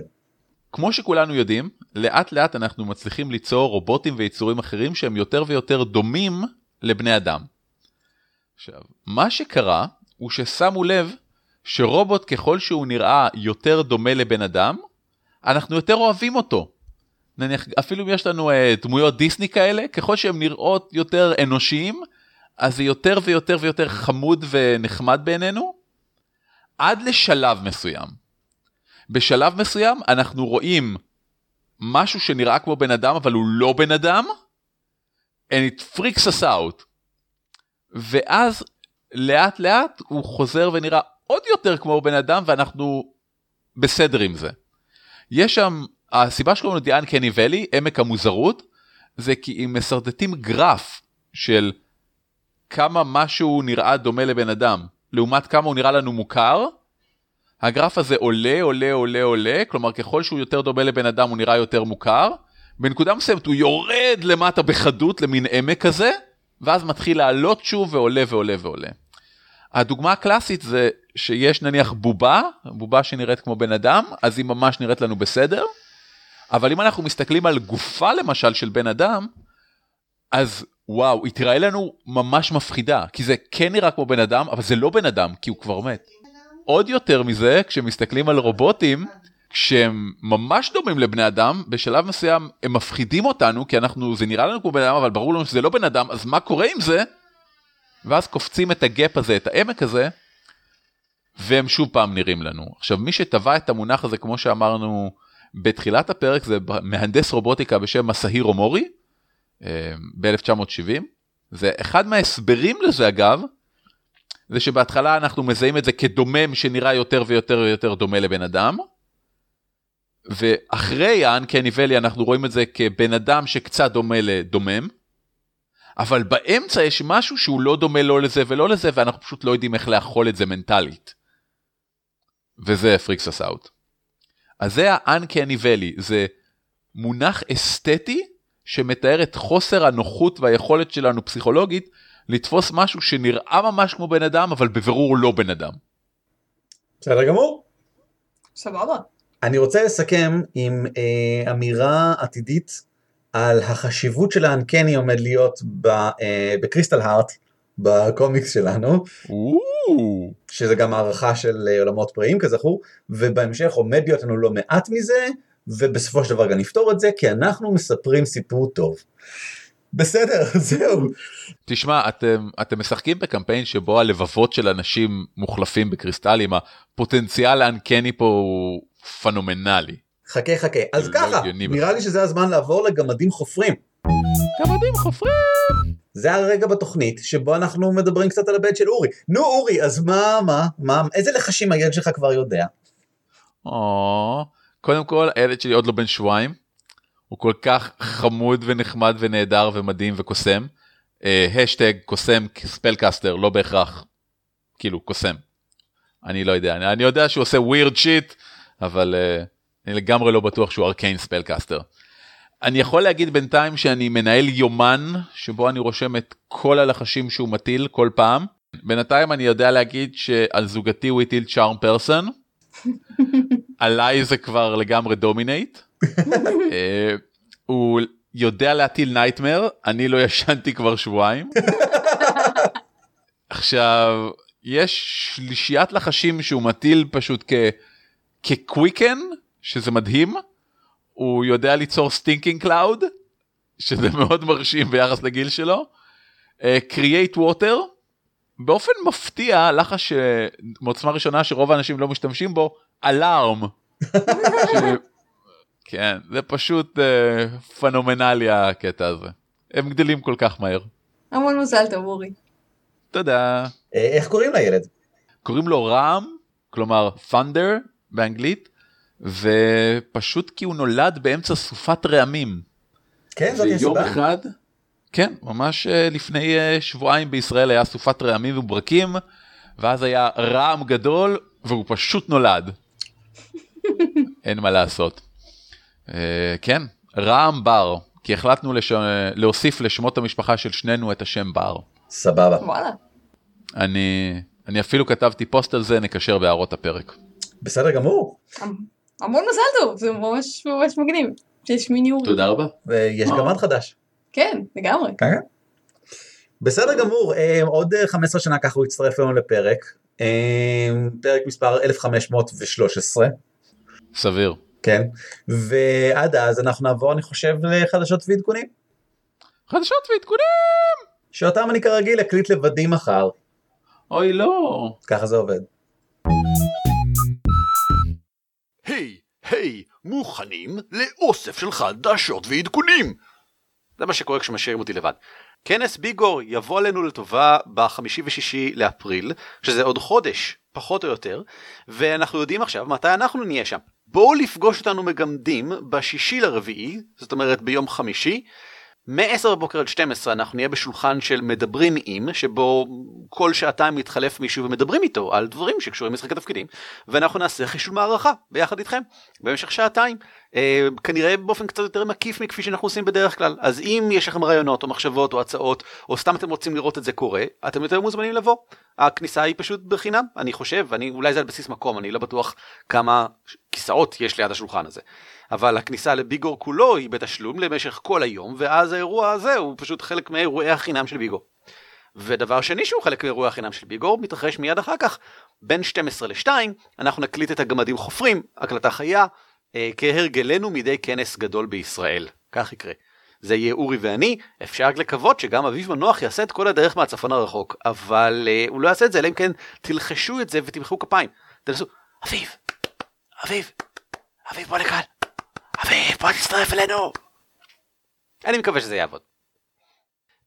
כמו שכולנו יודעים, לאט לאט אנחנו מצליחים ליצור רובוטים ויצורים אחרים שהם יותר ויותר דומים לבני אדם. עכשיו, מה שקרה הוא ששמו לב שרובוט ככל שהוא נראה יותר דומה לבן אדם, אנחנו יותר אוהבים אותו. נניח אפילו אם יש לנו uh, דמויות דיסני כאלה, ככל שהן נראות יותר אנושיים, אז זה יותר ויותר ויותר חמוד ונחמד בעינינו, עד לשלב מסוים. בשלב מסוים אנחנו רואים משהו שנראה כמו בן אדם אבל הוא לא בן אדם, and it freaks us out. ואז לאט לאט הוא חוזר ונראה עוד יותר כמו בן אדם ואנחנו בסדר עם זה. יש שם, הסיבה שקוראים לו דיאן קני ואלי, עמק המוזרות, זה כי אם מסרטטים גרף של כמה משהו נראה דומה לבן אדם, לעומת כמה הוא נראה לנו מוכר, הגרף הזה עולה, עולה, עולה, עולה, כלומר ככל שהוא יותר דומה לבן אדם הוא נראה יותר מוכר, בנקודה מסוימת הוא יורד למטה בחדות למין עמק כזה, ואז מתחיל לעלות שוב ועולה ועולה ועולה. הדוגמה הקלאסית זה שיש נניח בובה, בובה שנראית כמו בן אדם, אז היא ממש נראית לנו בסדר, אבל אם אנחנו מסתכלים על גופה למשל של בן אדם, אז וואו, היא תראה לנו ממש מפחידה, כי זה כן נראה כמו בן אדם, אבל זה לא בן אדם, כי הוא כבר מת. עוד יותר מזה, כשמסתכלים על רובוטים, כשהם ממש דומים לבני אדם, בשלב מסוים הם מפחידים אותנו, כי אנחנו, זה נראה לנו כמו בן אדם, אבל ברור לנו שזה לא בן אדם, אז מה קורה עם זה? ואז קופצים את הגאפ הזה, את העמק הזה, והם שוב פעם נראים לנו. עכשיו, מי שטבע את המונח הזה, כמו שאמרנו בתחילת הפרק, זה מהנדס רובוטיקה בשם מסהירו מורי, ב-1970. זה אחד מההסברים לזה, אגב, זה שבהתחלה אנחנו מזהים את זה כדומם שנראה יותר ויותר ויותר דומה לבן אדם. ואחרי האנקני ואלי אנחנו רואים את זה כבן אדם שקצת דומה לדומם. אבל באמצע יש משהו שהוא לא דומה לא לזה ולא לזה ואנחנו פשוט לא יודעים איך לאכול את זה מנטלית. וזה פריקס אס אאוט. אז זה ה-uncanny valley, זה מונח אסתטי שמתאר את חוסר הנוחות והיכולת שלנו פסיכולוגית לתפוס משהו שנראה ממש כמו בן אדם אבל בבירור לא בן אדם. בסדר גמור. סבבה. אני רוצה לסכם עם אה, אמירה עתידית על החשיבות של האנקני עומד להיות ב, אה, בקריסטל הארט, בקומיקס שלנו, או, שזה גם הערכה של אה, עולמות פראיים כזכור, ובהמשך עומד להיות לנו לא מעט מזה, ובסופו של דבר גם נפתור את זה, כי אנחנו מספרים סיפור טוב. בסדר, (laughs) זהו. תשמע אתם אתם משחקים בקמפיין שבו הלבבות של אנשים מוחלפים בקריסטלים הפוטנציאל האנקני פה הוא פנומנלי. חכה חכה. אז לא ככה, נראה לי שזה הזמן לעבור לגמדים חופרים. גמדים חופרים. זה הרגע בתוכנית שבו אנחנו מדברים קצת על הבן של אורי. נו אורי, אז מה, מה, מה, איזה לחשים הילד שלך כבר יודע? או, קודם כל הילד שלי עוד לא בן שבועיים. הוא כל כך חמוד ונחמד ונהדר ומדהים וקוסם. השטג קוסם spellcaster לא בהכרח. כאילו קוסם. אני לא יודע אני, אני יודע שהוא עושה weird shit אבל אה, אני לגמרי לא בטוח שהוא arcane spellcaster. אני יכול להגיד בינתיים שאני מנהל יומן שבו אני רושם את כל הלחשים שהוא מטיל כל פעם. בינתיים אני יודע להגיד שעל זוגתי הוא הטיל charm person. (laughs) עליי זה כבר לגמרי dominate. (laughs) אה, הוא יודע להטיל nightmare, אני לא ישנתי כבר שבועיים. (laughs) עכשיו, יש שלישיית לחשים שהוא מטיל פשוט כ... כ quicken, שזה מדהים. הוא יודע ליצור stinking cloud, שזה מאוד מרשים ביחס לגיל שלו. create אה, water, באופן מפתיע, לחש מעוצמה ראשונה שרוב האנשים לא משתמשים בו, alarm. ש... (laughs) כן, זה פשוט אה, פנומנלי הקטע הזה. הם גדלים כל כך מהר. המון מזל טוב אורי. תודה. אה, איך קוראים לילד? קוראים לו רם, כלומר thunder באנגלית, ופשוט כי הוא נולד באמצע סופת רעמים. כן, זאת ויום הסיבה. אחד, כן, ממש אה, לפני אה, שבועיים בישראל היה סופת רעמים וברקים, ואז היה רעם גדול, והוא פשוט נולד. (laughs) אין מה לעשות. אה, כן, רעם בר, כי החלטנו לש... להוסיף לשמות המשפחה של שנינו את השם בר. סבבה. וואלה. אני, אני אפילו כתבתי פוסט על זה, נקשר בהערות הפרק. בסדר גמור. המון מזל טוב, זה ממש ממש מגניב. שיש מיני אורי. תודה רבה. ויש גמד חדש. כן, לגמרי. כן. בסדר גמור, אה, עוד אה, 15 שנה ככה הוא יצטרף לנו לפרק. אה, פרק מספר 1513. סביר. כן. ועד אז אנחנו נעבור אני חושב לחדשות ועדכונים. חדשות ועדכונים! שאותם אני כרגיל אקליט לבדי מחר. אוי לא. ככה זה עובד. היי, היי, מוכנים לאוסף של חדשות ועדכונים! זה מה שקורה כשמשאירים אותי לבד. כנס ביגור יבוא עלינו לטובה בחמישי ושישי לאפריל, שזה עוד חודש, פחות או יותר, ואנחנו יודעים עכשיו מתי אנחנו נהיה שם. בואו לפגוש אותנו מגמדים בשישי לרביעי, זאת אומרת ביום חמישי, מ-10 בבוקר עד 12 אנחנו נהיה בשולחן של מדברים עם, שבו כל שעתיים מתחלף מישהו ומדברים איתו על דברים שקשורים למשחקי תפקידים, ואנחנו נעשה חישול מערכה ביחד איתכם במשך שעתיים. אה, כנראה באופן קצת יותר מקיף מכפי שאנחנו עושים בדרך כלל. אז אם יש לכם רעיונות או מחשבות או הצעות, או סתם אתם רוצים לראות את זה קורה, אתם יותר מוזמנים לבוא. הכניסה היא פשוט בחינם, אני חושב, אני, אולי זה על בסיס מקום, אני לא בטוח כמה כיסאות יש ליד השולחן הזה. אבל הכניסה לביגור כולו היא בתשלום למשך כל היום, ואז האירוע הזה הוא פשוט חלק מאירועי החינם של ביגור. ודבר שני שהוא חלק מאירועי החינם של ביגור, מתרחש מיד אחר כך, בין 12 ל-2, אנחנו נקליט את הגמדים חופרים, הקלטה חיה, אה, כהרגלנו מדי כנס גדול בישראל. כך יקרה. זה יהיה אורי ואני, אפשר רק לקוות שגם אביב מנוח יעשה את כל הדרך מהצפון הרחוק, אבל אה, הוא לא יעשה את זה, אלא אם כן תלחשו את זה ותמחאו כפיים. תנסו, אביב, אביב, אביב בוא לכאן, אביב בוא תצטרף אלינו. אני מקווה שזה יעבוד.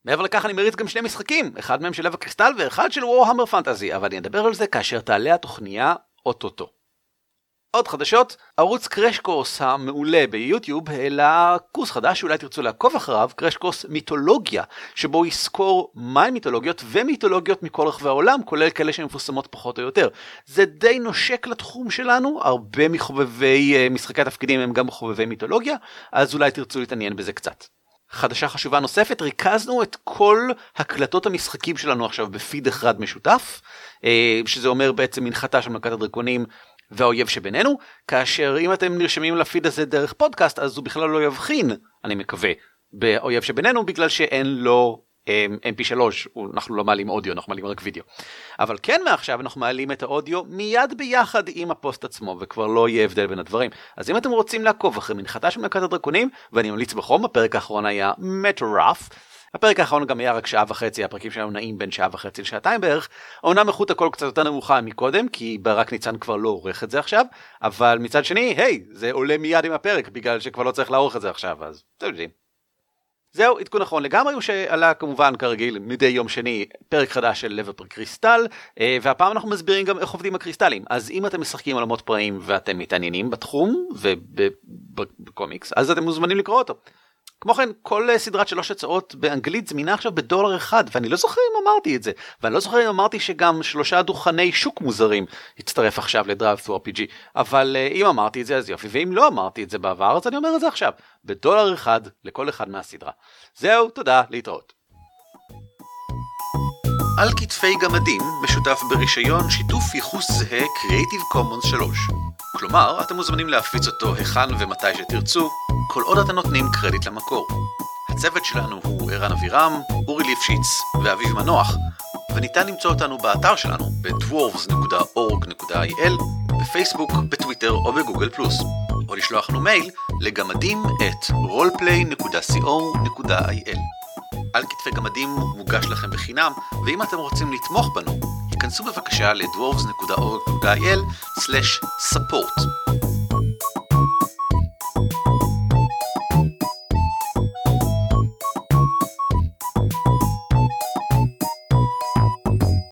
מעבר לכך אני מריץ גם שני משחקים, אחד מהם של לב הקריסטל ואחד של וורהמר פנטזי, אבל אני אדבר על זה כאשר תעלה התוכניה אוטוטו. עוד חדשות, ערוץ קרש קורס המעולה ביוטיוב העלה קורס חדש שאולי תרצו לעקוב אחריו, קרש קורס מיתולוגיה, שבו יסקור מהי מיתולוגיות ומיתולוגיות מכל רחבי העולם, כולל כאלה שמפורסמות פחות או יותר. זה די נושק לתחום שלנו, הרבה מחובבי uh, משחקי התפקידים הם גם חובבי מיתולוגיה, אז אולי תרצו להתעניין בזה קצת. חדשה חשובה נוספת, ריכזנו את כל הקלטות המשחקים שלנו עכשיו בפיד אחד משותף, אה, שזה אומר בעצם מנחתה של מלכת הדרקונים והאויב שבינינו, כאשר אם אתם נרשמים לפיד הזה דרך פודקאסט אז הוא בכלל לא יבחין, אני מקווה, באויב שבינינו בגלל שאין לו אמ, mp3 אנחנו לא מעלים אודיו אנחנו מעלים רק וידאו. אבל כן מעכשיו אנחנו מעלים את האודיו מיד ביחד עם הפוסט עצמו וכבר לא יהיה הבדל בין הדברים. אז אם אתם רוצים לעקוב אחרי מנחתה של מלכת הדרקונים ואני ממליץ בחום הפרק האחרון היה מטורף הפרק האחרון גם היה רק שעה וחצי, הפרקים שלנו נעים בין שעה וחצי לשעתיים בערך. אומנם איכות הכל קצת יותר נמוכה מקודם, כי ברק ניצן כבר לא עורך את זה עכשיו, אבל מצד שני, היי, זה עולה מיד עם הפרק, בגלל שכבר לא צריך לערוך את זה עכשיו, אז אתם יודעים. זהו, עדכון נכון לגמרי, הוא שעלה כמובן כרגיל מדי יום שני פרק חדש של לבר קריסטל, אה, והפעם אנחנו מסבירים גם איך עובדים הקריסטלים. אז אם אתם משחקים עולמות פראים ואתם מתעניינים בתחום ובקומיקס, אז אתם מוזמנים לקרוא אותו. כמו כן, כל אה, סדרת שלוש הצעות באנגלית זמינה עכשיו בדולר אחד, ואני לא זוכר אם אמרתי את זה, ואני לא זוכר אם אמרתי שגם שלושה דוכני שוק מוזרים הצטרף עכשיו ל Drive to RPG, אבל uh, אם אמרתי את זה אז יופי, ואם לא אמרתי את זה בעבר אז אני אומר את זה עכשיו, בדולר אחד לכל אחד מהסדרה. זהו, תודה, להתראות. על כתפי גמדים משותף ברישיון שיתוף ייחוס זהה Creative Commons 3. כלומר, אתם מוזמנים להפיץ אותו היכן ומתי שתרצו, כל עוד אתם נותנים קרדיט למקור. הצוות שלנו הוא ערן אבירם, אורי ליפשיץ ואביב מנוח, וניתן למצוא אותנו באתר שלנו ב-dwarves.org.il, בפייסבוק, בטוויטר או בגוגל פלוס, או לשלוח לנו מייל לגמדים את roleplay.co.il. על כתפי גמדים מוגש לכם בחינם, ואם אתם רוצים לתמוך בנו, היכנסו בבקשה ל-dwarves.org.il/support.